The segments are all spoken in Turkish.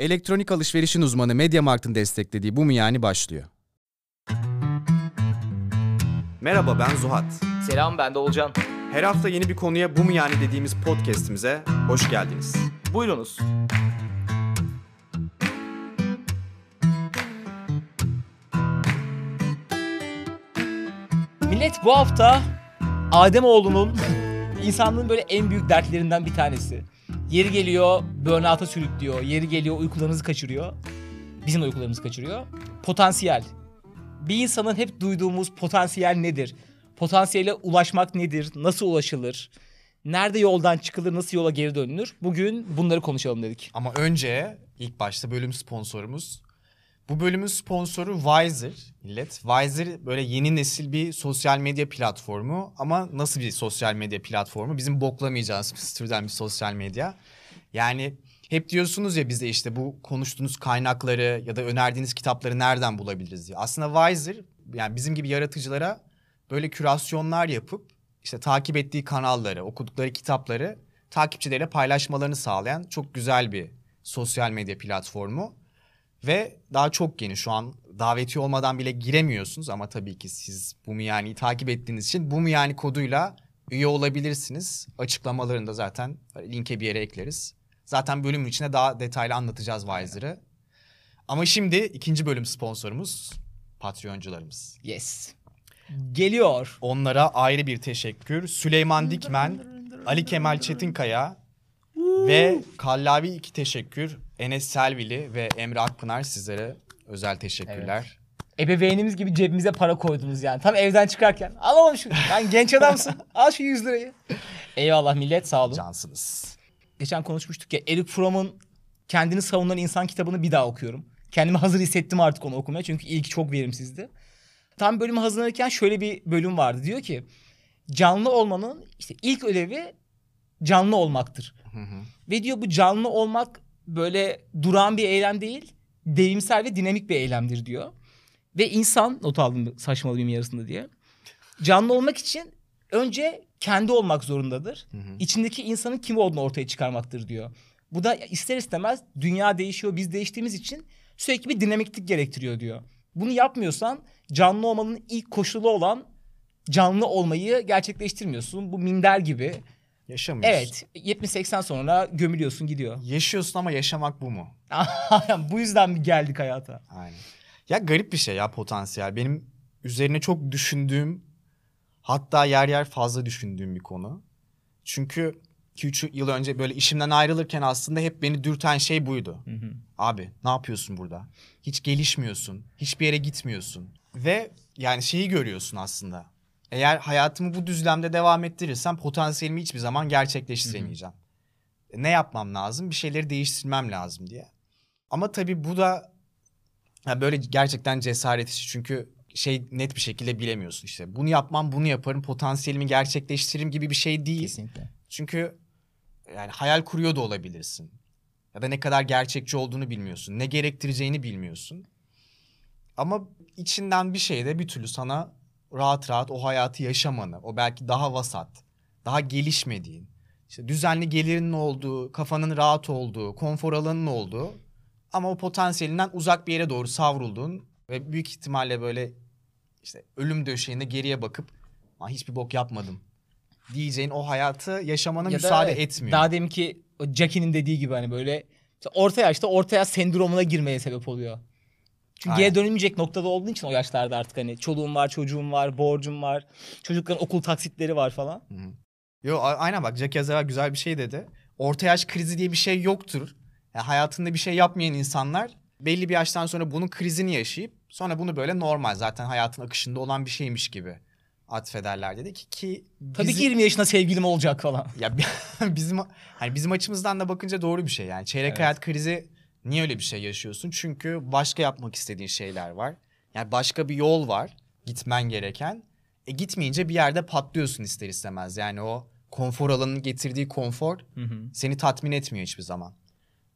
Elektronik alışverişin uzmanı MediaMarkt'ın desteklediği Bu Mu Yani başlıyor. Merhaba ben Zuhat. Selam ben de Olcan. Her hafta yeni bir konuya Bu Mu Yani dediğimiz podcast'imize hoş geldiniz. Buyurunuz. Millet bu hafta Ademoğlu'nun insanlığın böyle en büyük dertlerinden bir tanesi. Yeri geliyor burnout'a sürüklüyor. Yeri geliyor uykularınızı kaçırıyor. Bizim de uykularımızı kaçırıyor. Potansiyel. Bir insanın hep duyduğumuz potansiyel nedir? Potansiyele ulaşmak nedir? Nasıl ulaşılır? Nerede yoldan çıkılır? Nasıl yola geri dönülür? Bugün bunları konuşalım dedik. Ama önce ilk başta bölüm sponsorumuz. Bu bölümün sponsoru Wiser millet. Wiser böyle yeni nesil bir sosyal medya platformu ama nasıl bir sosyal medya platformu? Bizim boklamayacağımız türden bir sosyal medya. Yani hep diyorsunuz ya bize işte bu konuştuğunuz kaynakları ya da önerdiğiniz kitapları nereden bulabiliriz diye. Aslında Wiser yani bizim gibi yaratıcılara böyle kürasyonlar yapıp işte takip ettiği kanalları, okudukları kitapları takipçileriyle paylaşmalarını sağlayan çok güzel bir sosyal medya platformu. Ve daha çok geniş şu an daveti olmadan bile giremiyorsunuz ama tabii ki siz bu mu yani takip ettiğiniz için bu mu yani koduyla üye olabilirsiniz. Açıklamalarını da zaten linke bir yere ekleriz. Zaten bölümün içine daha detaylı anlatacağız Wiser'ı. Ama şimdi ikinci bölüm sponsorumuz Patreoncularımız. Yes. Geliyor. Onlara ayrı bir teşekkür. Süleyman Dikmen, Ali Kemal Çetinkaya ve Kallavi iki teşekkür. Enes Selvili ve Emre Akpınar sizlere özel teşekkürler. Ebeveynimiz gibi cebimize para koydunuz yani. Tam evden çıkarken. Al oğlum şunu. Lan genç adamsın. Al şu 100 lirayı. Eyvallah millet sağ olun. Cansınız. Geçen konuşmuştuk ya Eric Fromm'un kendini savunan insan kitabını bir daha okuyorum. Kendimi hazır hissettim artık onu okumaya çünkü ilk çok verimsizdi. Tam bölümü hazırlanırken şöyle bir bölüm vardı. Diyor ki canlı olmanın işte ilk ödevi canlı olmaktır. Ve diyor bu canlı olmak böyle duran bir eylem değil, devrimsel ve dinamik bir eylemdir diyor. Ve insan, not aldım saçmalıyım yarısında diye. Canlı olmak için önce kendi olmak zorundadır. İçindeki insanın kim olduğunu ortaya çıkarmaktır diyor. Bu da ister istemez dünya değişiyor, biz değiştiğimiz için sürekli bir dinamiklik gerektiriyor diyor. Bunu yapmıyorsan canlı olmanın ilk koşulu olan canlı olmayı gerçekleştirmiyorsun. Bu minder gibi. Yaşamıyorsun. Evet 70-80 sonra gömülüyorsun gidiyor. Yaşıyorsun ama yaşamak bu mu? Bu yüzden mi geldik hayata? Aynen. Ya garip bir şey ya potansiyel. Benim üzerine çok düşündüğüm hatta yer yer fazla düşündüğüm bir konu. Çünkü 2-3 yıl önce böyle işimden ayrılırken aslında hep beni dürten şey buydu. Abi ne yapıyorsun burada? Hiç gelişmiyorsun. Hiçbir yere gitmiyorsun. Ve yani şeyi görüyorsun aslında. Eğer hayatımı bu düzlemde devam ettirirsem potansiyelimi hiçbir zaman gerçekleştiremeyeceğim. E, Ne yapmam lazım? Bir şeyleri değiştirmem lazım diye. Ama tabii bu da ya böyle gerçekten cesaret işi. Çünkü şey net bir şekilde bilemiyorsun işte. Bunu yapmam, bunu yaparım, potansiyelimi gerçekleştiririm gibi bir şey değil. Kesinlikle. Çünkü yani hayal kuruyor da olabilirsin. Ya da ne kadar gerçekçi olduğunu bilmiyorsun. Ne gerektireceğini bilmiyorsun. Ama içinden bir şey de bir türlü sana rahat rahat o hayatı yaşamanı, o belki daha vasat, daha gelişmediğin, işte düzenli gelirinin olduğu, kafanın rahat olduğu, konfor alanının olduğu ama o potansiyelinden uzak bir yere doğru savrulduğun ve büyük ihtimalle böyle işte ölüm döşeğinde geriye bakıp "Lan hiçbir bok yapmadım diyeceğin o hayatı yaşamana Ya da müsaade evet, etmiyor. Daha deminki o Jackie'nin dediği gibi hani böyle orta yaşta orta yaş sendromuna girmeye sebep oluyor. Çünkü Aynen. geri dönülmeyecek noktada olduğun için o yaşlarda artık hani çoluğum var, çocuğum var, borcum var, çocukların okul taksitleri var falan. Yo a- aynen bak Jack Yazar güzel bir şey dedi. Orta yaş krizi diye bir şey yoktur. Yani hayatında bir şey yapmayan insanlar belli bir yaştan sonra bunun krizini yaşayıp sonra bunu böyle normal zaten hayatın akışında olan bir şeymiş gibi atfederler dedi ki ki Tabii bizi- ki 20 yaşında sevgilim olacak falan. ya bi- bizim hani bizim açımızdan da bakınca doğru bir şey yani. Çeyrek Evet. hayat krizi niye öyle bir şey yaşıyorsun? Çünkü başka yapmak istediğin şeyler var. Yani başka bir yol var gitmen gereken. E gitmeyince bir yerde patlıyorsun ister istemez. Yani o konfor alanının getirdiği konfor Hı hı. seni tatmin etmiyor hiçbir zaman.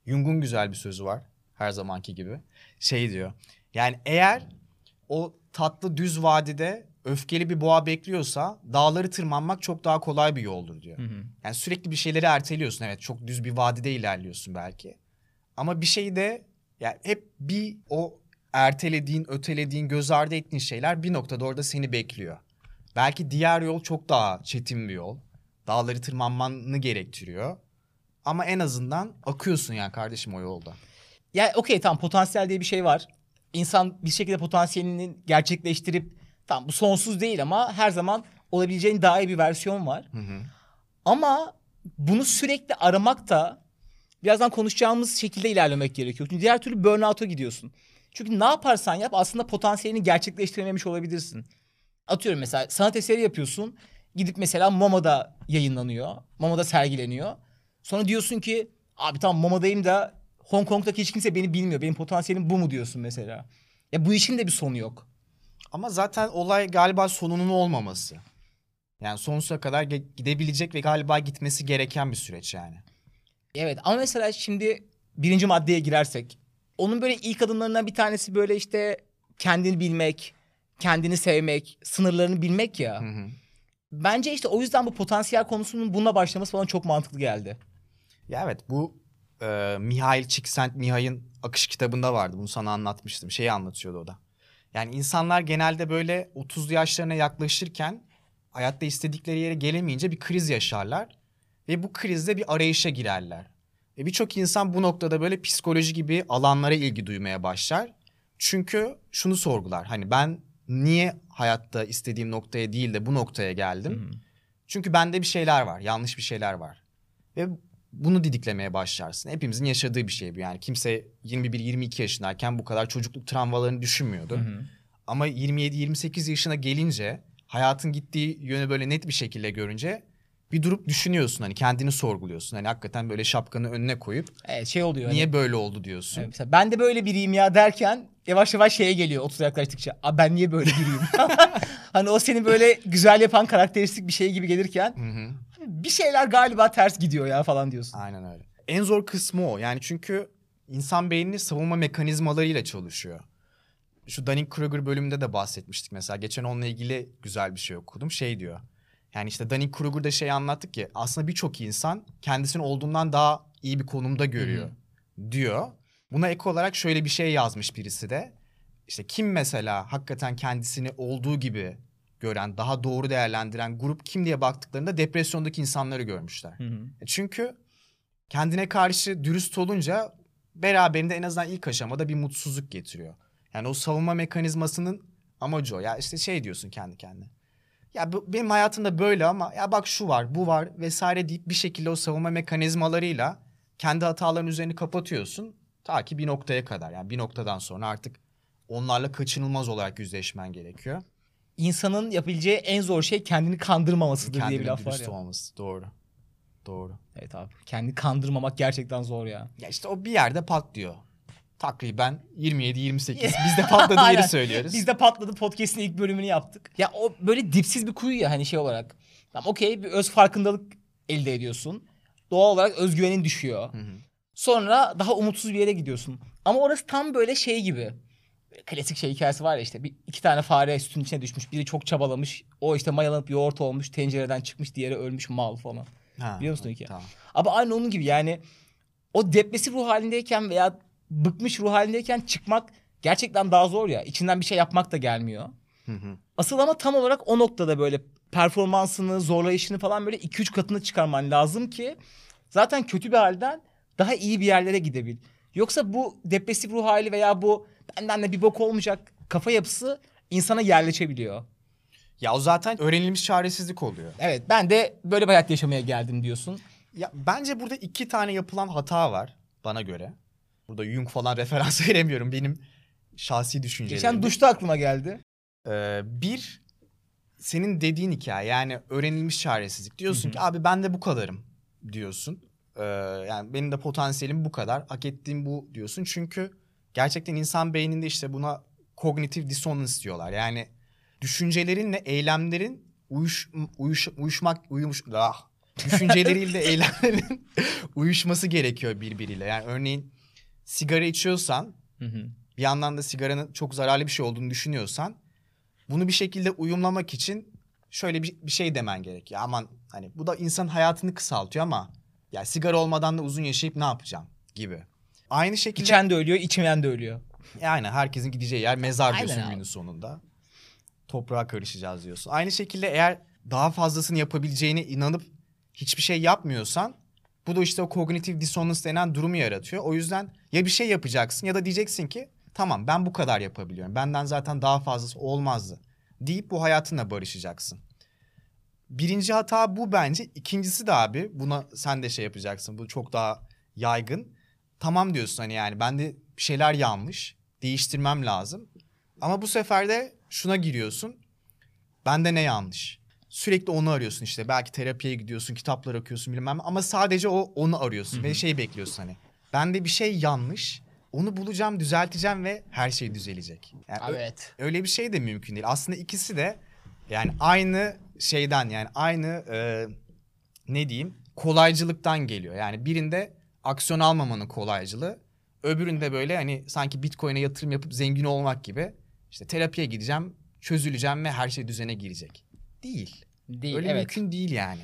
Jung'un güzel bir sözü var her zamanki gibi. Şey diyor. Yani eğer o tatlı düz vadide öfkeli bir boğa bekliyorsa dağları tırmanmak çok daha kolay bir yoldur diyor. Hı hı. Yani sürekli bir şeyleri erteliyorsun. Evet çok düz bir vadide ilerliyorsun belki. Ama bir şeyi de yani hep bir o ertelediğin, ötelediğin, göz ardı ettiğin şeyler bir noktada orada seni bekliyor. Belki diğer yol çok daha çetin bir yol. Dağları tırmanmanı gerektiriyor. Ama en azından akıyorsun yani kardeşim o yolda. Ya okey tamam potansiyel diye bir şey var. İnsan bir şekilde potansiyelini gerçekleştirip tamam bu sonsuz değil ama her zaman olabileceğin daha iyi bir versiyon var. Hı hı. Ama bunu sürekli aramak da birazdan konuşacağımız şekilde ilerlemek gerekiyor. Çünkü diğer türlü burnout'a gidiyorsun. Çünkü ne yaparsan yap aslında potansiyelini gerçekleştirememiş olabilirsin. Atıyorum mesela sanat eseri yapıyorsun. Gidip mesela MoMA'da yayınlanıyor. MoMA'da sergileniyor. Sonra diyorsun ki abi tamam MoMA'dayım da Hong Kong'daki hiç kimse beni bilmiyor. Benim potansiyelim bu mu diyorsun mesela. Ya bu işin de bir sonu yok. Ama zaten olay galiba sonunun olmaması. Yani sonsuza kadar gidebilecek ve galiba gitmesi gereken bir süreç yani. Evet ama mesela şimdi birinci maddeye girersek onun böyle ilk adımlarından bir tanesi böyle işte kendini bilmek, kendini sevmek, sınırlarını bilmek ya. Hı hı. Bence işte o yüzden bu potansiyel konusunun bununla başlaması bana çok mantıklı geldi. Ya evet bu e, Mihail Csikszentmihalyi'nin Akış kitabında vardı. Bunu sana anlatmıştım. Şeyi anlatıyordu o da. Yani insanlar genelde böyle 30'lu yaşlarına yaklaşırken hayatta istedikleri yere gelemeyince bir kriz yaşarlar. Ve bu krizde bir arayışa girerler. Ve birçok insan bu noktada böyle psikoloji gibi alanlara ilgi duymaya başlar. Çünkü şunu sorgular. Hani ben niye hayatta istediğim noktaya değil de bu noktaya geldim? Çünkü bende bir şeyler var. Yanlış bir şeyler var. Ve bunu didiklemeye başlarsın. Hepimizin yaşadığı bir şey bu yani. Kimse 21-22 yaşındayken bu kadar çocukluk travmalarını düşünmüyordu. Ama 27-28 yaşına gelince hayatın gittiği yönü böyle net bir şekilde görünce bir durup düşünüyorsun hani kendini sorguluyorsun. Hani hakikaten böyle şapkanı önüne koyup Evet şey oluyor. hani- niye böyle oldu diyorsun. Evet, mesela ben de böyle biriyim ya derken yavaş yavaş şeye geliyor 30 yaklaştıkça. Aa, ben niye böyle biriyim? hani o seni böyle güzel yapan karakteristik bir şey gibi gelirken hı. bir şeyler galiba ters gidiyor ya falan diyorsun. Aynen öyle. En zor kısmı o. Yani çünkü insan beyni savunma mekanizmalarıyla çalışıyor. Şu Dunning-Kruger bölümünde de bahsetmiştik mesela. Geçen onunla ilgili güzel bir şey okudum. Şey diyor. Yani işte Dunning-Kruger'da şey anlattık ki aslında birçok insan kendisini olduğundan daha iyi bir konumda görüyor diyor. Buna ek olarak şöyle bir şey yazmış birisi de. İşte kim mesela hakikaten kendisini olduğu gibi gören, daha doğru değerlendiren grup kim diye baktıklarında depresyondaki insanları görmüşler. Hı hı. E Çünkü kendine karşı dürüst olunca beraberinde en azından ilk aşamada bir mutsuzluk getiriyor. Yani o savunma mekanizmasının amacı o. Ya işte şey diyorsun kendi kendine. Ya bu, benim hayatımda böyle ama ya bak şu var, bu var vesaire deyip bir şekilde o savunma mekanizmalarıyla kendi hataların üzerini kapatıyorsun. Ta ki bir noktaya kadar. Yani bir noktadan sonra artık onlarla kaçınılmaz olarak yüzleşmen gerekiyor. İnsanın yapabileceği en zor şey kendini kandırmamasıdır diye bir laf var ya. olması. Doğru. Doğru. Evet abi. Kendini kandırmamak gerçekten zor ya. Ya işte o bir yerde patlıyor. Takriben 27-28. Biz de patladığı Aynen. yeri söylüyoruz. Biz de patladı podcast'in ilk bölümünü yaptık. Ya o böyle dipsiz bir kuyu ya hani şey olarak. Tamam okey bir öz farkındalık elde ediyorsun. Doğal olarak özgüvenin düşüyor. Hı hı. Sonra daha umutsuz bir yere gidiyorsun. Ama orası tam böyle şey gibi. Klasik şey hikayesi var ya işte bir, iki tane fare sütün içine düşmüş. Biri çok çabalamış. O işte mayalanıp yoğurt olmuş. Tencereden çıkmış. Diğeri ölmüş mal falan. Ha, Biliyor musun hikayeyi? Tamam. Ama aynı onun gibi yani o depresif ruh halindeyken veya bıkmış ruh halindeyken çıkmak gerçekten daha zor ya. İçinden bir şey yapmak da gelmiyor. Hı hı. Asıl ama tam olarak o noktada böyle performansını, zorlayışını falan böyle 2-3 katına çıkarman lazım ki zaten kötü bir halden daha iyi bir yerlere gidebil. Yoksa bu depresif ruh hali veya bu benden de bir bok olmayacak kafa yapısı insana yerleşebiliyor. Ya o zaten öğrenilmiş çaresizlik oluyor. Evet ben de böyle bir hayat yaşamaya geldim diyorsun. Ya bence burada iki tane yapılan hata var bana göre. Burada Jung falan referans veremiyorum. Benim şahsi düşüncelerim. Geçen duşta aklıma geldi. Ee, bir senin dediğin hikaye yani öğrenilmiş çaresizlik. Diyorsun ki abi ben de bu kadarım diyorsun. Ee, yani benim de potansiyelim bu kadar. Hak ettiğim bu diyorsun. Çünkü gerçekten insan beyninde işte buna kognitif dissonance diyorlar. Yani düşüncelerinle eylemlerin uyuş, uyuş, uyuşmak uyumuş ah, düşünceleriyle eylemlerin uyuşması gerekiyor birbiriyle. Yani örneğin sigara içiyorsan Hı hı. bir yandan da sigaranın çok zararlı bir şey olduğunu düşünüyorsan bunu bir şekilde uyumlamak için şöyle bir, bir şey demen gerek. Ya aman hani bu da insan hayatını kısaltıyor ama ya sigara olmadan da uzun yaşayıp ne yapacağım gibi. Aynı şekilde İçen de ölüyor, içmeyen de ölüyor. yani herkesin gideceği yer mezar Aynen diyorsun abi. günün sonunda. Toprağa karışacağız diyorsun. Aynı şekilde eğer daha fazlasını yapabileceğine inanıp hiçbir şey yapmıyorsan bu da işte o kognitif dissonance denen durumu yaratıyor. O yüzden ya bir şey yapacaksın ya da diyeceksin ki tamam ben bu kadar yapabiliyorum. Benden zaten daha fazlası olmazdı deyip bu hayatınla barışacaksın. Birinci hata bu bence. İkincisi de abi buna sen de şey yapacaksın. Bu çok daha yaygın. Tamam diyorsun hani yani bende bir şeyler yanlış. Değiştirmem lazım. Ama bu sefer de şuna giriyorsun. Bende ne yanlış? Sürekli onu arıyorsun işte. Belki terapiye gidiyorsun, kitaplar okuyorsun bilmem. Ama sadece o onu arıyorsun ve şey bekliyorsun hani. Bende bir şey yanlış. Onu bulacağım, düzelteceğim ve her şey düzelecek. Yani ö- Evet. öyle bir şey de mümkün değil. Aslında ikisi de yani aynı şeyden yani aynı e, ne diyeyim kolaycılıktan geliyor. Yani birinde aksiyon almamanın kolaycılığı, öbüründe böyle hani sanki Bitcoin'e yatırım yapıp zengin olmak gibi işte terapiye gideceğim, çözüleceğim ve her şey düzene girecek. Değil. Değil, Öyle evet. mümkün değil yani.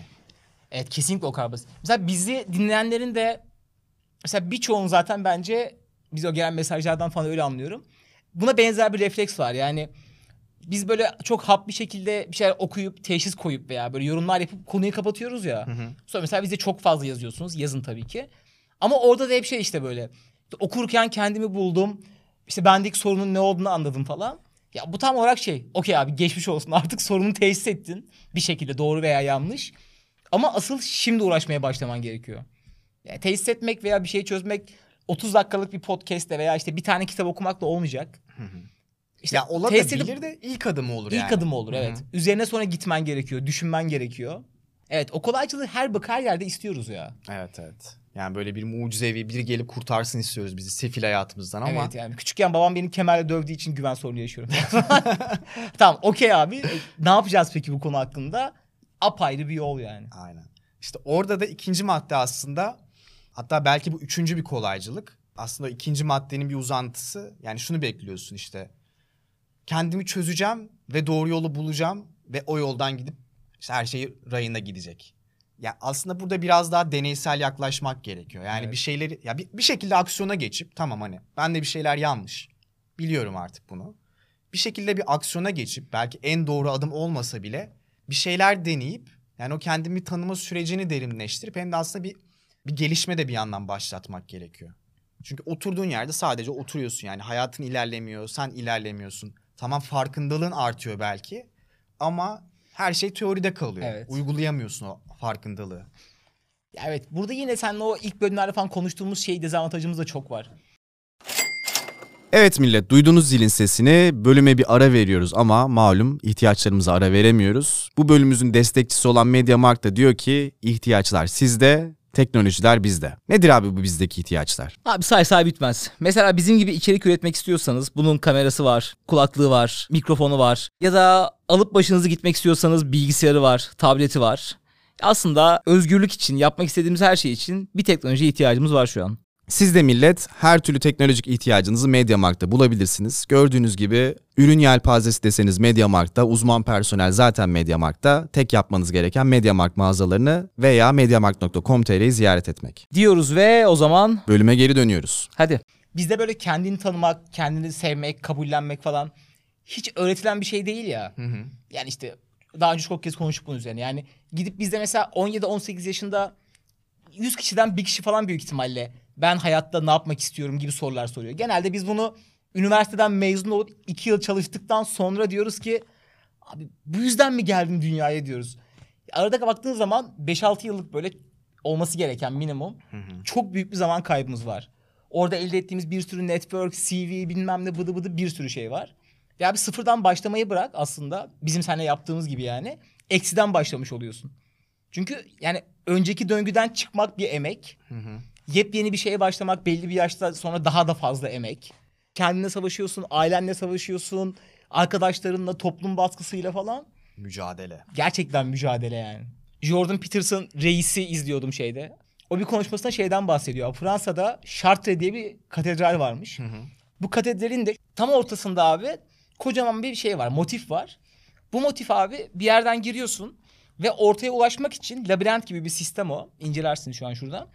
Evet kesinlikle o kadar basit. Mesela bizi dinleyenlerin de mesela birçoğun zaten bence biz o gelen mesajlardan falan öyle anlıyorum. Buna benzer bir refleks var. Yani biz böyle çok hap bir şekilde bir şeyler okuyup teşhis koyup veya böyle yorumlar yapıp konuyu kapatıyoruz ya. Sonra mesela bize çok fazla yazıyorsunuz. Yazın tabii ki. Ama orada da hep şey işte böyle. Okurken kendimi buldum. İşte bendeki sorunun ne olduğunu anladım falan. Ya bu tam olarak şey. Okey abi geçmiş olsun artık sorunu teşhis ettin. Bir şekilde doğru veya yanlış. Ama asıl şimdi uğraşmaya başlaman gerekiyor. Yani tesis etmek veya bir şey çözmek 30 dakikalık bir podcast'te veya işte bir tane kitap okumakla olmayacak. İşte ya tesis edip- olabilir de ilk adımı olur İlk yani. adım olur evet. Üzerine sonra gitmen gerekiyor, düşünmen gerekiyor. Evet o kolaycılığı her bak her yerde istiyoruz ya. Evet evet. Yani böyle bir mucizevi biri gelip kurtarsın istiyoruz bizi sefil hayatımızdan ama Evet yani küçükken babam beni kemerle dövdüğü için güven sorunu yaşıyorum. tamam okey abi. E, Ne yapacağız peki bu konu hakkında? Apayrı bir yol yani. Aynen. İşte orada da ikinci madde aslında hatta belki bu üçüncü bir kolaycılık. Aslında ikinci maddenin bir uzantısı. Yani şunu bekliyorsun işte. Kendimi çözeceğim ve doğru yolu bulacağım ve o yoldan gidip işte her şey rayında gidecek. Ya aslında burada biraz daha deneysel yaklaşmak gerekiyor. Yani Evet. bir şeyleri ya bir, bir şekilde aksiyona geçip tamam hani ben de bir şeyler yanlış. Biliyorum artık bunu. Bir şekilde bir aksiyona geçip belki en doğru adım olmasa bile bir şeyler deneyip yani o kendimi tanıma sürecini derinleştirip hem de aslında bir bir gelişme de bir yandan başlatmak gerekiyor. Çünkü oturduğun yerde sadece oturuyorsun yani hayatın ilerlemiyor, sen ilerlemiyorsun. Tamam farkındalığın artıyor belki ama her şey teoride kalıyor. Evet. Uygulayamıyorsun o farkındalığı. Ya evet burada yine seninle o ilk bölümlerde falan konuştuğumuz şey dezavantajımız da çok var. Evet millet duyduğunuz zilin sesini bölüme bir ara veriyoruz ama malum ihtiyaçlarımıza ara veremiyoruz. Bu bölümümüzün destekçisi olan MediaMarkt da diyor ki ihtiyaçlar sizde, teknolojiler bizde. Nedir abi bu bizdeki ihtiyaçlar? Abi say say bitmez. Mesela bizim gibi içerik üretmek istiyorsanız bunun kamerası var, kulaklığı var, mikrofonu var. Ya da alıp başınızı gitmek istiyorsanız bilgisayarı var, tableti var. Aslında özgürlük için, yapmak istediğimiz her şey için bir teknolojiye ihtiyacımız var şu an. Siz de millet her türlü teknolojik ihtiyacınızı MediaMarkt'ta bulabilirsiniz. Gördüğünüz gibi ürün yelpazesi deseniz MediaMarkt'ta, uzman personel zaten MediaMarkt'ta. Tek yapmanız gereken MediaMarkt mağazalarını veya mediamarkt.com.tr'yi ziyaret etmek. Diyoruz ve o zaman Bölüme geri dönüyoruz. hadi. Bizde böyle kendini tanımak, kendini sevmek, kabullenmek falan hiç öğretilen bir şey değil ya. Yani işte daha önce çok kez konuştuk bunun üzerine. Yani gidip bizde mesela 17-18 yaşında 100 kişiden bir kişi falan büyük ihtimalle ben hayatta ne yapmak istiyorum gibi sorular soruyor. Genelde biz bunu üniversiteden mezun olup 2 yıl çalıştıktan sonra diyoruz ki abi bu yüzden mi geldim dünyaya diyoruz. Arada baktığın zaman 5-6 yıllık böyle olması gereken minimum çok büyük bir zaman kaybımız var. Orada elde ettiğimiz bir sürü network, CV bilmem ne bıdı bıdı bir sürü şey var. Ve abi sıfırdan başlamayı bırak aslında bizim seninle yaptığımız gibi yani eksiden başlamış oluyorsun. Çünkü yani önceki döngüden çıkmak bir emek. Yepyeni bir şeye başlamak belli bir yaşta sonra daha da fazla emek. Kendine savaşıyorsun, ailenle savaşıyorsun, arkadaşlarınla, toplum baskısıyla falan. Mücadele. Gerçekten mücadele yani. Jordan Peterson reisi izliyordum şeyde. O bir konuşmasında şeyden bahsediyor. Fransa'da Chartres diye bir katedral varmış. Bu katedralin de tam ortasında abi kocaman bir şey var, motif var. Bu motif abi bir yerden giriyorsun ve ortaya ulaşmak için labirent gibi bir sistem o. İncelersin şu an şuradan.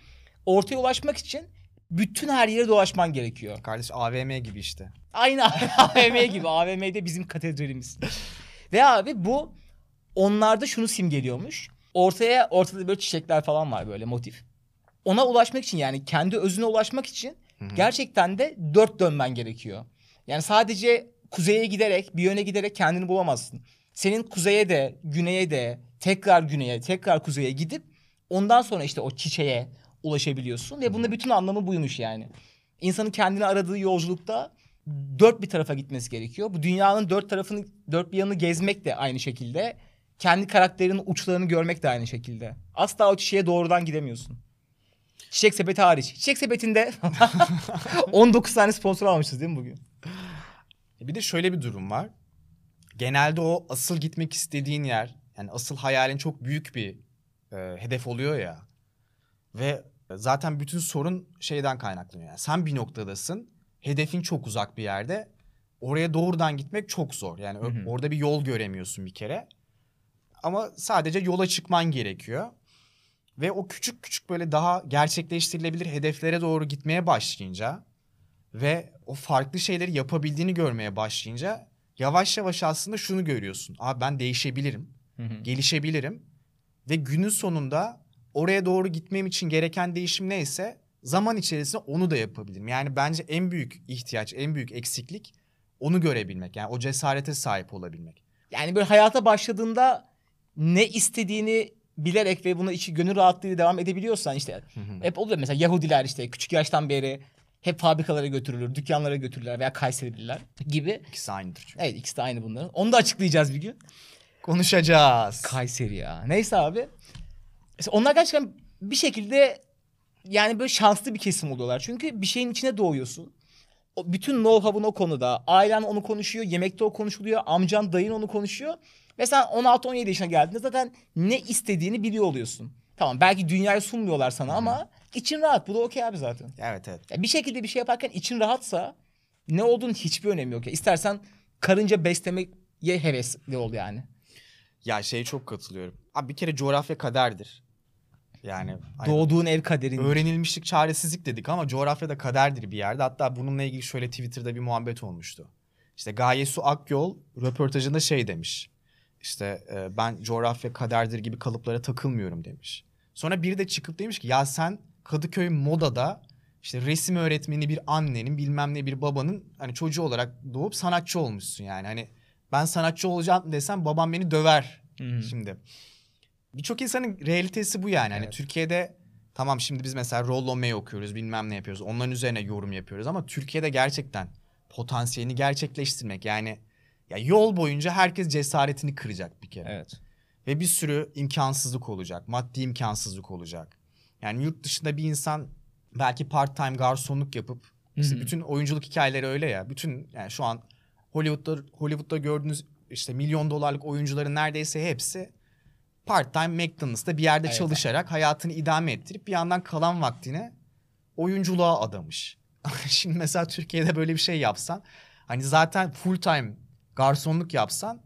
Ortaya ulaşmak için Bütün her yere dolaşman gerekiyor. Kardeş AVM gibi işte. Aynı AVM gibi. AVM'de bizim katedralimiz. Ve abi bu onlarda şunu simgeliyormuş. Ortaya ortada böyle çiçekler falan var böyle motif. Ona ulaşmak için yani kendi özüne ulaşmak için gerçekten de dört dönmen gerekiyor. Yani sadece kuzeye giderek bir yöne giderek kendini bulamazsın. Senin kuzeye de güneye de tekrar güneye tekrar kuzeye gidip ondan sonra işte o çiçeğe ulaşabiliyorsun. Ve bunda bütün anlamı buymuş yani. İnsanın kendini aradığı yolculukta dört bir tarafa gitmesi gerekiyor. Bu dünyanın dört tarafını, dört bir yanını gezmek de aynı şekilde. Kendi karakterinin uçlarını görmek de aynı şekilde. Asla o çiçeğe doğrudan gidemiyorsun. Çiçek sepeti hariç. Çiçek sepetinde 19 tane sponsor almışız değil mi bugün? E Bir de şöyle bir durum var. Genelde o asıl gitmek istediğin yer, yani asıl hayalin çok büyük bir e, hedef oluyor ya. Ve zaten bütün sorun şeyden kaynaklanıyor. Yani sen bir noktadasın, hedefin çok uzak bir yerde. Oraya doğrudan gitmek çok zor. Yani Hı hı. orada bir yol göremiyorsun bir kere. Ama sadece yola çıkman gerekiyor. Ve o küçük küçük böyle daha gerçekleştirilebilir hedeflere doğru gitmeye başlayınca ve o farklı şeyleri yapabildiğini görmeye başlayınca yavaş yavaş aslında şunu görüyorsun. Abi ben değişebilirim, gelişebilirim ve günün sonunda oraya doğru gitmem için gereken değişim neyse zaman içerisinde onu da yapabilirim. Yani bence en büyük ihtiyaç, en büyük eksiklik onu görebilmek. Yani o cesarete sahip olabilmek. Yani böyle hayata başladığında ne istediğini bilerek ve buna içi gönül rahatlığıyla devam edebiliyorsan işte hep oluyor mesela Yahudiler işte küçük yaştan beri hep fabrikalara götürülür, dükkanlara götürürler veya Kayserililer gibi. İkisi aynıdır çünkü. Evet ikisi de aynı bunların. Onu da açıklayacağız bir gün. Konuşacağız. Kayseri ya. Neyse abi. Mesela onlar gerçekten bir şekilde yani böyle şanslı bir kesim oluyorlar. Çünkü bir şeyin içine doğuyorsun. O bütün know-how'un o konuda. Ailen onu konuşuyor. Yemekte o konuşuluyor. Amcan, dayın onu konuşuyor. Ve sen 16-17 yaşına geldiğinde zaten ne istediğini biliyor oluyorsun. Tamam belki dünyayı sunmuyorlar sana ama için rahat. Bu da okey abi zaten. Evet evet. Ya bir şekilde bir şey yaparken için rahatsa ne olduğunun hiçbir önemi yok. Ya. İstersen karınca beslemeye hevesli ol yani. Ya şeye çok katılıyorum. Abi bir kere coğrafya kaderdir. Yani Doğduğun ev kaderin. öğrenilmişlik çaresizlik dedik ama coğrafya da kaderdir bir yerde. Hatta bununla ilgili şöyle Twitter'da bir muhabbet olmuştu. İşte Gaye Su Akyol röportajında şey demiş. İşte e, ben coğrafya kaderdir gibi kalıplara takılmıyorum demiş. Sonra biri de çıkıp demiş ki ya sen Kadıköy Moda'da işte resim öğretmeni bir annenin bilmem ne bir babanın hani çocuğu olarak doğup sanatçı olmuşsun yani. Hani ben sanatçı olacağım desem babam beni döver Hı hı. şimdi. Birçok insanın realitesi bu yani. Hani Evet. Türkiye'de tamam şimdi biz mesela Rollo May okuyoruz bilmem ne yapıyoruz. Onların üzerine yorum yapıyoruz ama Türkiye'de gerçekten potansiyelini gerçekleştirmek yani ya yol boyunca herkes cesaretini kıracak bir kere. Evet. Ve bir sürü imkansızlık olacak. Maddi imkansızlık olacak. Yani yurt dışında bir insan belki part time garsonluk yapıp işte bütün oyunculuk hikayeleri öyle ya. Bütün yani şu an Hollywood'da Hollywood'da gördüğünüz işte milyon dolarlık oyuncuların neredeyse hepsi part time McDonald's'ta bir yerde Evet. çalışarak hayatını idame ettirip bir yandan kalan vaktini oyunculuğa adamış. Şimdi mesela Türkiye'de böyle bir şey yapsan hani zaten full time garsonluk yapsan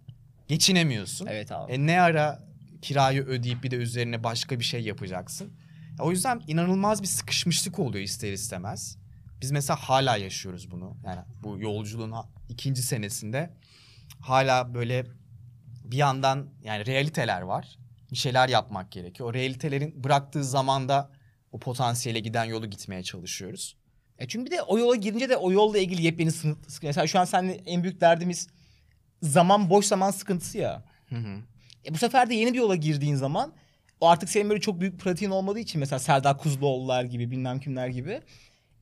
geçinemiyorsun. Evet abi. E ne ara kirayı ödeyip bir de üzerine başka bir şey yapacaksın. O yüzden inanılmaz bir sıkışmışlık oluyor ister istemez. Biz mesela hala yaşıyoruz bunu. Yani bu yolculuğun ikinci senesinde hala böyle bir yandan yani realiteler var. Bir şeyler yapmak gerekiyor. O realitelerin bıraktığı zamanda o potansiyele giden yolu gitmeye çalışıyoruz. E çünkü bir de o yola girince de o yolla ilgili yepyeni sıkıntı. Mesela şu an seninle en büyük derdimiz zaman boş zaman sıkıntısı ya. Hı hı. E bu sefer de yeni bir yola girdiğin zaman o artık senin böyle çok büyük pratiğin olmadığı için mesela Serdar Kuzluoğullar gibi bilmem kimler gibi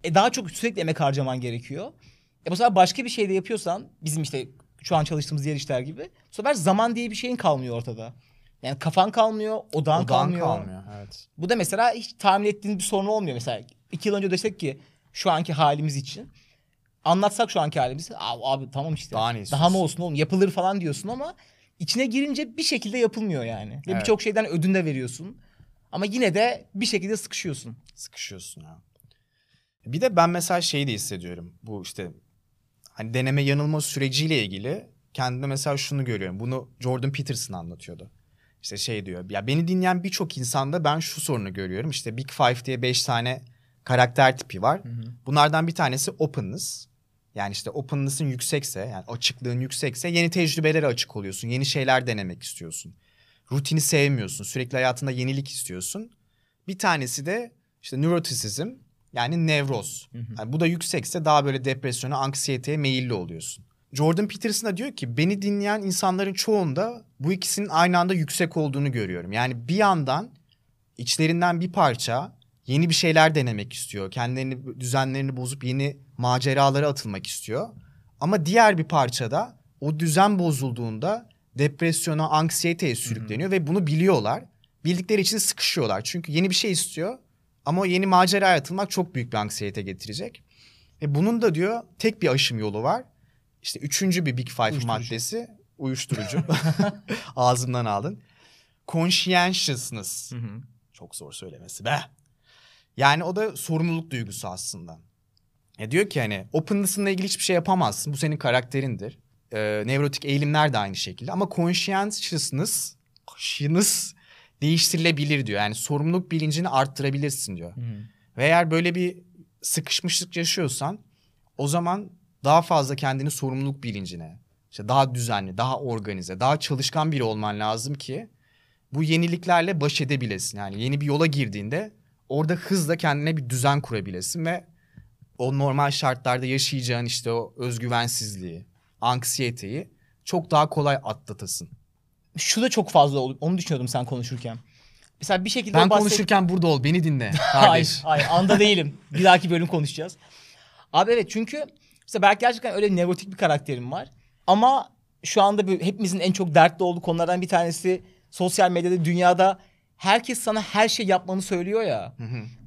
e daha çok sürekli emek harcaman gerekiyor. E bu sefer başka bir şey de yapıyorsan bizim işte şu an çalıştığımız diğer işler gibi bu sefer zaman diye bir şeyin kalmıyor ortada. Yani kafan kalmıyor, odan, Odan kalmıyor. kalmıyor. Evet. Bu da mesela hiç tahmin ettiğin bir sorun olmuyor. Mesela iki yıl önce desek ki şu anki halimiz için anlatsak şu anki halimizi abi, abi tamam işte Daha ne daha mı olsun oğlum yapılır falan diyorsun ama içine girince bir şekilde yapılmıyor yani. Ve Evet. birçok şeyden ödün de veriyorsun. Ama yine de bir şekilde sıkışıyorsun. Sıkışıyorsun ha. Bir de ben mesela şeyi de hissediyorum. Bu işte hani deneme yanılma süreciyle ilgili kendime mesela şunu görüyorum. Bunu Jordan Peterson anlatıyordu. İşte şey diyor. Ya beni dinleyen birçok insanda ben şu sorunu görüyorum. İşte Big Five diye beş tane karakter tipi var. Bunlardan bir tanesi openness. Yani işte openness'ın yüksekse yani açıklığın yüksekse yeni tecrübelere açık oluyorsun. Yeni şeyler denemek istiyorsun. Rutini sevmiyorsun. Sürekli hayatında yenilik istiyorsun. Bir tanesi de işte neuroticism yani nevroz. Yani bu da yüksekse daha böyle depresyona, anksiyeteye meyilli oluyorsun. Jordan Peterson da diyor ki beni dinleyen insanların çoğunda bu ikisinin aynı anda yüksek olduğunu görüyorum. Yani bir yandan içlerinden bir parça yeni bir şeyler denemek istiyor. Kendilerini düzenlerini bozup yeni maceralara atılmak istiyor. Ama diğer bir parçada o düzen bozulduğunda depresyona, anksiyeteye sürükleniyor ve bunu biliyorlar. Bildikleri için sıkışıyorlar. Çünkü yeni bir şey istiyor ama o yeni maceraya atılmak çok büyük bir anksiyete getirecek. Ve bunun da diyor tek bir aşım yolu var. İşte üçüncü bir Big Five Uyuşturucu. maddesi uyuşturucu. Ağzımdan aldın. Conscientiousness. Çok zor söylemesi be. Yani o da sorumluluk duygusu aslında. Ya diyor ki hani openness'ınla ilgili hiçbir şey yapamazsın. Bu senin karakterindir. Ee, nevrotik eğilimler de aynı şekilde. Ama conscientiousness, conscience değiştirilebilir diyor. Yani sorumluluk bilincini arttırabilirsin diyor. Ve eğer böyle bir sıkışmışlık yaşıyorsan o zaman daha fazla kendini sorumluluk bilincine, işte daha düzenli, daha organize, daha çalışkan biri olman lazım ki bu yeniliklerle baş edebilesin. Yani yeni bir yola girdiğinde orada hızla kendine bir düzen kurabilesin ve o normal şartlarda yaşayacağın işte o özgüvensizliği, anksiyeteyi çok daha kolay atlatasın. Şu da çok fazla oldu. Onu düşünüyordum sen konuşurken. Mesela bir şekilde Ben bahset- konuşurken burada ol, beni dinle Hayır, hayır anda değilim. Bir dahaki bölüm konuşacağız. Abi evet çünkü mesela belki gerçekten öyle nevrotik bir karakterim var. Ama şu anda hepimizin en çok dertli olduğu konulardan bir tanesi sosyal medyada, dünyada herkes sana her şey yapmanı söylüyor ya.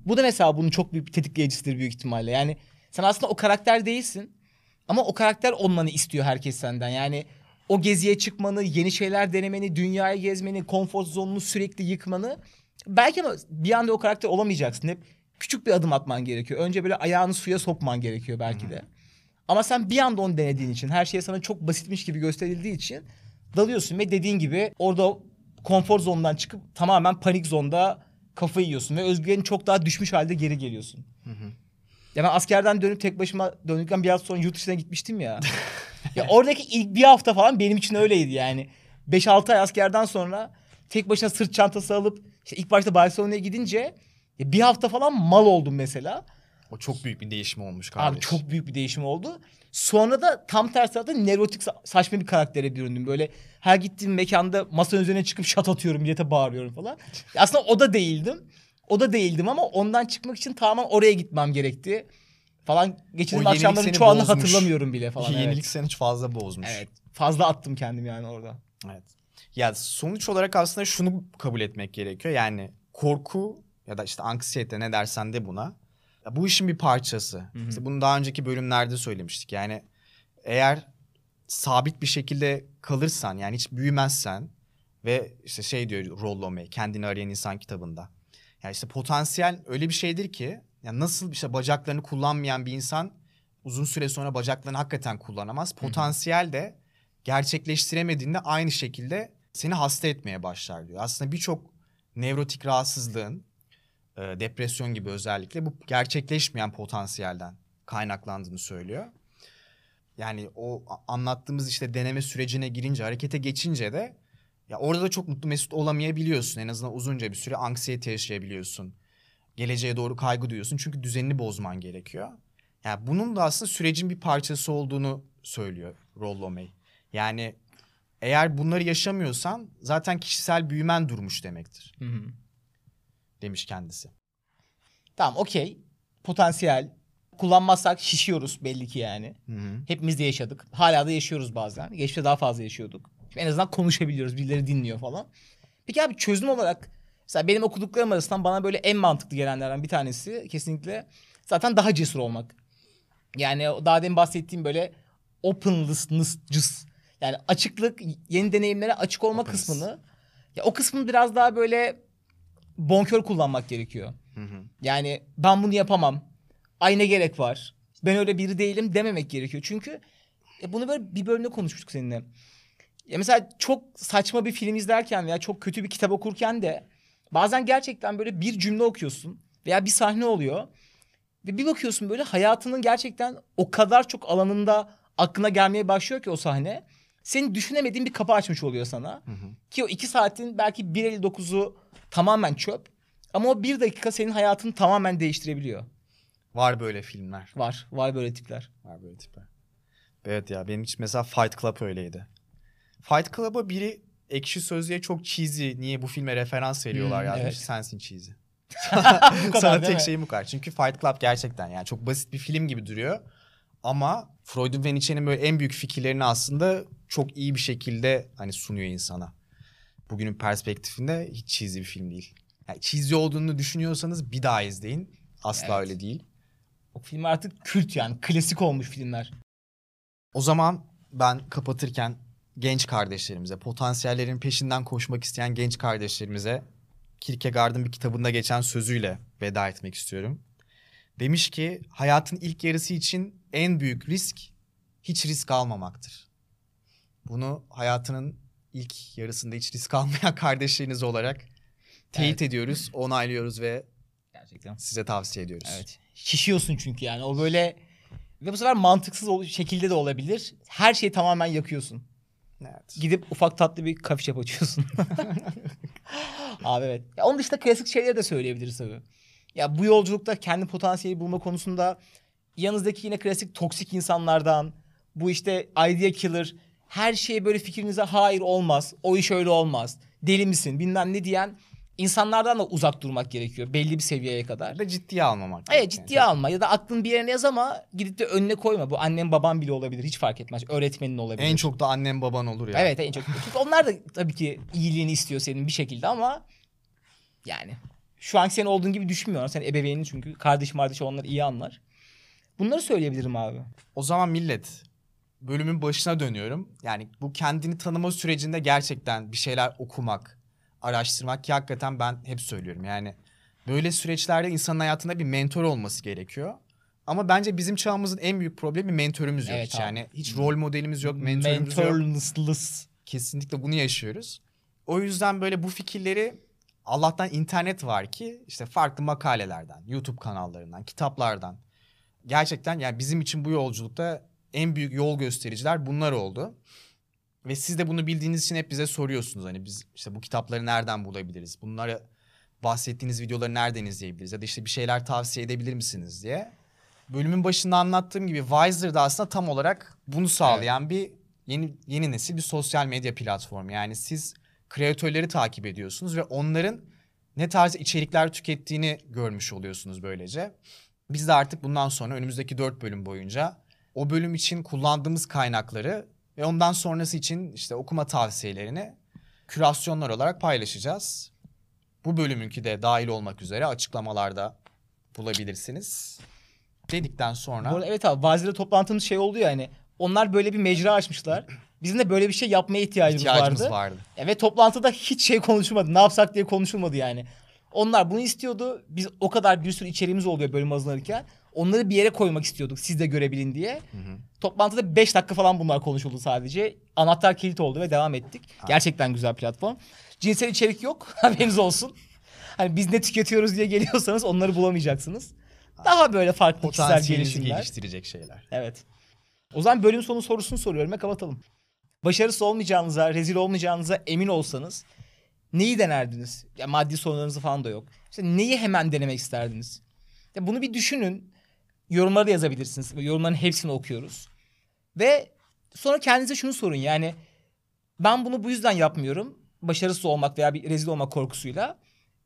Bu da mesela bunun çok büyük bir tetikleyicisidir büyük ihtimalle. Yani sen aslında o karakter değilsin. Ama o karakter olmanı istiyor herkes senden. Yani o geziye çıkmanı, yeni şeyler denemeni, dünyayı gezmeni, konfor zonunu sürekli yıkmanı. Belki ama bir anda o karakter olamayacaksın. Hep küçük bir adım atman gerekiyor. Önce böyle ayağını suya sokman gerekiyor belki de. Ama sen bir anda onu denediğin için, her şey sana çok basitmiş gibi gösterildiği için dalıyorsun ve dediğin gibi orada konfor zonundan çıkıp tamamen panik zonda kafayı yiyorsun ve özgüvenin çok daha düşmüş halde geri geliyorsun. Ya ben askerden dönüp tek başıma döndükten bir hafta sonra yurt dışına gitmiştim ya. ya oradaki ilk bir hafta falan benim için öyleydi yani. 5-6 ay askerden sonra tek başına sırt çantası alıp işte ilk başta Barcelona'ya gidince ya bir hafta falan mal oldum mesela. O çok büyük bir değişim olmuş kardeş. Abi çok büyük bir değişim oldu. Sonra da tam tersi tarafta nevrotik sa- saçma bir karaktere büründüm. Böyle her gittiğim mekanda masanın üzerine çıkıp şat atıyorum, millete bağırıyorum falan. Aslında o da değildim. O da değildim ama ondan çıkmak için tamamen oraya gitmem gerekti. Falan geçirdiğim akşamların çoğunu bozmuş. hatırlamıyorum bile falan. Yenilik evet. seni fazla bozmuş. evet. Fazla attım kendim yani orada. Evet. Ya sonuç olarak aslında şunu kabul etmek gerekiyor. Yani korku ya da işte anksiyete ne dersen de buna. Ya bu işin bir parçası. İşte bunu daha önceki bölümlerde söylemiştik. Yani eğer sabit bir şekilde kalırsan yani hiç büyümezsen ve işte şey diyor Rollo May kendini arayan insan kitabında. Yani işte potansiyel öyle bir şeydir ki yani nasıl işte bacaklarını kullanmayan bir insan uzun süre sonra bacaklarını hakikaten kullanamaz. Potansiyel de gerçekleştiremediğinde aynı şekilde seni hasta etmeye başlar diyor. Aslında birçok nevrotik rahatsızlığın e, depresyon gibi özellikle bu gerçekleşmeyen potansiyelden kaynaklandığını söylüyor. Yani o anlattığımız işte deneme sürecine girince, harekete geçince de ya orada da çok mutlu mesut olamayabiliyorsun. En azından uzunca bir süre anksiyete yaşayabiliyorsun. Geleceğe doğru kaygı duyuyorsun çünkü düzenini bozman gerekiyor. Yani bunun da aslında sürecin bir parçası olduğunu söylüyor Rollo May. Yani eğer bunları yaşamıyorsan zaten kişisel büyümen durmuş demektir demiş kendisi. Tamam okey. Potansiyel. Kullanmazsak şişiyoruz belli ki yani. Hı hı. Hepimiz de yaşadık. Hala da yaşıyoruz bazen. Geçmişte daha fazla yaşıyorduk. Şimdi en azından konuşabiliyoruz. Birileri dinliyor falan. Peki abi çözüm olarak mesela benim okuduklarım arasından bana böyle en mantıklı gelenlerden bir tanesi kesinlikle zaten daha cesur olmak. Yani daha demin bahsettiğim böyle openness, yani açıklık, yeni deneyimlere açık olma Openness. kısmını ya o kısmını biraz daha böyle bonkör kullanmak gerekiyor. Hı hı. Yani ben bunu yapamam. Ay ne gerek var? Ben öyle biri değilim dememek gerekiyor. Çünkü e, bunu böyle bir bölümde konuşmuştuk seninle. Ya mesela çok saçma bir film izlerken veya çok kötü bir kitap okurken de bazen gerçekten böyle bir cümle okuyorsun veya bir sahne oluyor. Ve bir bakıyorsun böyle hayatının gerçekten o kadar çok alanında aklına gelmeye başlıyor ki o sahne. Senin düşünemediğin bir kapı açmış oluyor sana. Ki o iki saatin belki 1.59'u tamamen çöp. Ama o bir dakika senin hayatını tamamen değiştirebiliyor. Var böyle filmler. Var. Var böyle tipler. Var böyle tipler. Evet ya benim için mesela Fight Club öyleydi. Fight Club'a biri ekşi sözlüğe çok cheesy niye bu filme referans veriyorlar Hmm, yazmış. evet. Sensin cheesy. Bu kadar Sana tek mi? şeyim bu kadar. Çünkü Fight Club gerçekten yani çok basit bir film gibi duruyor. Ama Freud'un ve Nietzsche'nin böyle en büyük fikirlerini aslında çok iyi bir şekilde hani sunuyor insana. Bugünün perspektifinde hiç cheesy bir film değil. Yani cheesy olduğunu düşünüyorsanız bir daha izleyin. Asla Evet. öyle değil. O film artık kült yani. Klasik olmuş filmler. O zaman ben kapatırken genç kardeşlerimize, potansiyellerin peşinden koşmak isteyen genç kardeşlerimize Kierkegaard'ın bir kitabında geçen sözüyle veda etmek istiyorum. Demiş ki hayatın ilk yarısı için en büyük risk hiç risk almamaktır. Bunu hayatının ilk yarısında hiç risk almayan kardeşleriniz olarak teyit ediyoruz, onaylıyoruz ve Gerçekten. size tavsiye ediyoruz. Evet. Şişiyorsun çünkü yani. O böyle ve bu sefer mantıksız şekilde de olabilir. Her şeyi tamamen yakıyorsun. Evet. Gidip ufak tatlı bir kafe açıyorsun. Abi evet. Ya onun dışında klasik şeyleri de söyleyebiliriz tabii. Ya bu yolculukta kendi potansiyeli bulma konusunda yanınızdaki yine klasik toksik insanlardan bu işte idea killer her şeye böyle fikrinize hayır olmaz. O iş öyle olmaz. Deli misin bilmem ne diyen insanlardan da uzak durmak gerekiyor belli bir seviyeye kadar. Da ciddiye almamak. Evet gerekiyor. ciddiye alma ya da aklın bir yerine yaz ama gidip de önüne koyma. Bu annen baban bile olabilir hiç fark etmez. Öğretmenin olabilir. En çok da annem baban olur ya. Evet en çok. Çünkü onlar da tabii ki iyiliğini istiyor senin bir şekilde ama yani şu an senin olduğun gibi düşünmüyorlar. Sen ebeveynin çünkü kardeş kardeş onlar iyi anlar. Bunları söyleyebilirim abi. O zaman millet bölümün başına dönüyorum. Yani bu kendini tanıma sürecinde gerçekten bir şeyler okumak, araştırmak ki hakikaten ben hep söylüyorum. Yani böyle süreçlerde insanın hayatında bir mentor olması gerekiyor. Ama bence bizim çağımızın en büyük problemi mentörümüz yok. Evet hiç. abi. Yani hiç rol modelimiz yok, mentörümüz yok. Kesinlikle bunu yaşıyoruz. O yüzden böyle bu fikirleri Allah'tan internet var ki işte farklı makalelerden, YouTube kanallarından, kitaplardan gerçekten yani bizim için bu yolculukta en büyük yol göstericiler bunlar oldu. Ve siz de bunu bildiğiniz için hep bize soruyorsunuz hani biz işte bu kitapları nereden bulabiliriz? Bunları bahsettiğiniz videoları nereden izleyebiliriz? Ya da işte bir şeyler tavsiye edebilir misiniz diye. Bölümün başında anlattığım gibi Wiser da aslında tam olarak bunu sağlayan bir yeni yeni nesil bir sosyal medya platformu. Yani siz kreatörleri takip ediyorsunuz ve onların ne tarz içerikler tükettiğini görmüş oluyorsunuz böylece. Biz de artık bundan sonra önümüzdeki dört bölüm boyunca o bölüm için kullandığımız kaynakları ve ondan sonrası için işte okuma tavsiyelerini kürasyonlar olarak paylaşacağız. Bu bölümünki de dahil olmak üzere açıklamalarda bulabilirsiniz. Dedikten sonra Bu arada evet abi Vazir'le toplantımız şey oldu ya hani. Onlar böyle bir mecra açmışlar. Bizim de böyle bir şey yapmaya ihtiyacımız, ihtiyacımız vardı. vardı. Ya ve toplantıda hiç şey konuşulmadı. Ne yapsak diye konuşulmadı yani. Onlar bunu istiyordu. Biz o kadar bir sürü içeriğimiz oluyor bölüm hazırlanırken. Onları bir yere koymak istiyorduk siz de görebilin diye. Toplantıda 5 dakika falan bunlar konuşuldu sadece. Anahtar kilit oldu ve devam ettik. Gerçekten güzel platform. Cinsel içerik yok. Haberiniz olsun. Hani biz ne tüketiyoruz diye geliyorsanız onları bulamayacaksınız. Daha böyle farklı kişisel gelişimler. geliştirecek şeyler. Evet. O zaman bölüm sonu sorusunu soruyorum ve kapatalım. Başarısız olmayacağınıza, rezil olmayacağınıza emin olsanız neyi denerdiniz? Ya maddi sorunlarınız falan da yok. İşte neyi hemen denemek isterdiniz? Ya bunu bir düşünün. Yorumlara da yazabilirsiniz. Yorumların hepsini okuyoruz. Ve sonra kendinize şunu sorun yani ben bunu bu yüzden yapmıyorum. Başarısız olmak veya bir rezil olmak korkusuyla.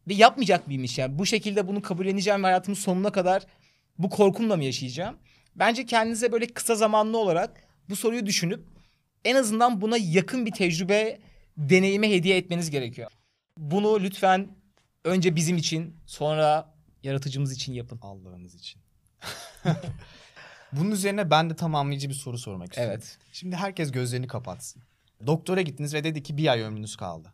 Ve yapmayacak mıymış yani? Bu şekilde bunu kabulleneceğim ve hayatımın sonuna kadar bu korkumla mı yaşayacağım? Bence kendinize böyle kısa zamanlı olarak bu soruyu düşünüp en azından buna yakın bir tecrübe, deneyime hediye etmeniz gerekiyor. Bunu lütfen önce bizim için, sonra yaratıcımız için yapın. Allah'ınız için. Bunun üzerine ben de tamamlayıcı bir soru sormak istiyorum. Evet. Şimdi herkes gözlerini kapatsın. Doktora gittiniz ve dedi ki bir ay ömrünüz kaldı.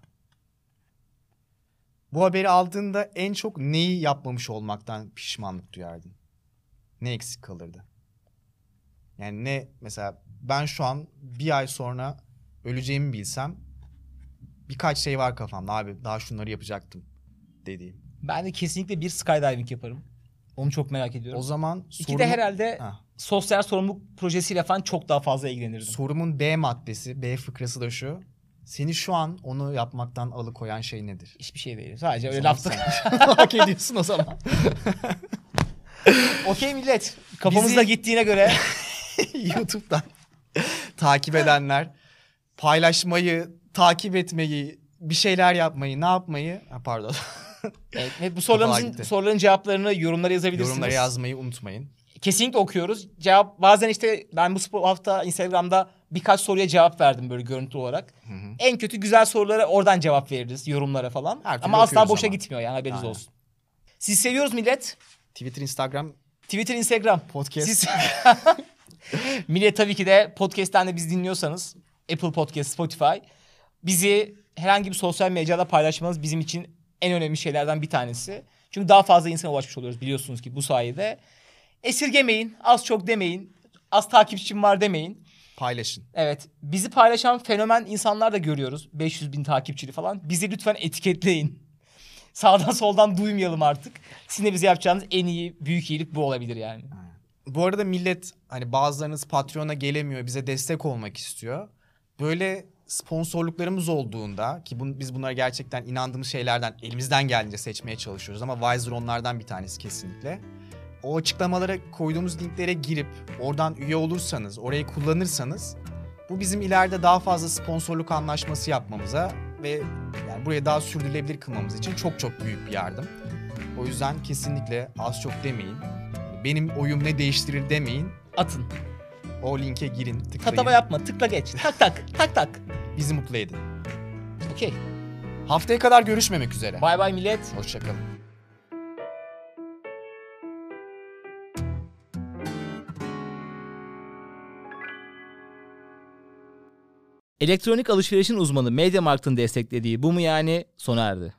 Bu haberi aldığında en çok neyi yapmamış olmaktan pişmanlık duyardın? Ne eksik kalırdı? Yani ne mesela ben şu an bir ay sonra öleceğimi bilsem birkaç şey var kafamda abi daha şunları yapacaktım dediğim. Ben de kesinlikle bir skydiving yaparım. Onu çok merak ediyorum. O zaman İki sorumu- de herhalde Ha. sosyal sorumluluk projesiyle falan çok daha fazla ilgilenirdim. sorumun B maddesi, B fıkrası da şu. Seni şu an onu yapmaktan alıkoyan şey nedir? Hiçbir şey değil. Sadece öyle sen Hak ediyorsun o zaman. Okey millet. Kafamızda Bizi- gittiğine göre YouTube'dan takip edenler paylaşmayı, takip etmeyi, bir şeyler yapmayı, ne yapmayı? Ha, pardon. evet, ve bu gitti. soruların cevaplarını yorumlara yazabilirsiniz. Yorumlara yazmayı unutmayın. Kesinlikle okuyoruz. Cevap bazen işte ben bu hafta Instagram'da birkaç soruya cevap verdim böyle görüntü olarak. Hı hı. En kötü güzel sorulara oradan cevap veririz yorumlara falan. Her Ama asla boşa ama. gitmiyor yani haberiniz Aynen. olsun. Siz seviyoruz millet. Twitter, Instagram, Twitter, Instagram. podcast. Siz... millet tabii ki de podcast'ten de biz dinliyorsanız Apple Podcast, Spotify bizi herhangi bir sosyal mecrada paylaşmanız bizim için en önemli şeylerden bir tanesi. Çünkü daha fazla insana ulaşmış oluyoruz biliyorsunuz ki bu sayede. Esirgemeyin, az çok demeyin, az takipçim var demeyin. Paylaşın. Evet, bizi paylaşan fenomen insanlar da görüyoruz. 500 bin takipçili falan. Bizi lütfen etiketleyin. Sağdan soldan duymayalım artık. Sizin de bize yapacağınız en iyi, büyük iyilik bu olabilir yani. Bu arada millet hani bazılarınız Patreon'a gelemiyor, bize destek olmak istiyor. Böyle sponsorluklarımız olduğunda ki bun, biz bunlara gerçekten inandığımız şeylerden elimizden geldiğince seçmeye çalışıyoruz ama Wiser onlardan bir tanesi kesinlikle. O açıklamalara koyduğumuz linklere girip oradan üye olursanız, orayı kullanırsanız bu bizim ileride daha fazla sponsorluk anlaşması yapmamıza ve yani buraya daha sürdürülebilir kılmamız için çok çok büyük bir yardım. O yüzden kesinlikle az çok demeyin. Benim oyum ne değiştirir demeyin. Atın. O linke girin, tıklayın. Tatava yapma. Tıkla geç. Tak tak. Tak tak. Bizi mutlu edin. Okey. Haftaya kadar görüşmemek üzere. Bay bay millet. Hoşçakalın. Elektronik alışverişin uzmanı MediaMarkt'ın desteklediği bu mu yani sona erdi.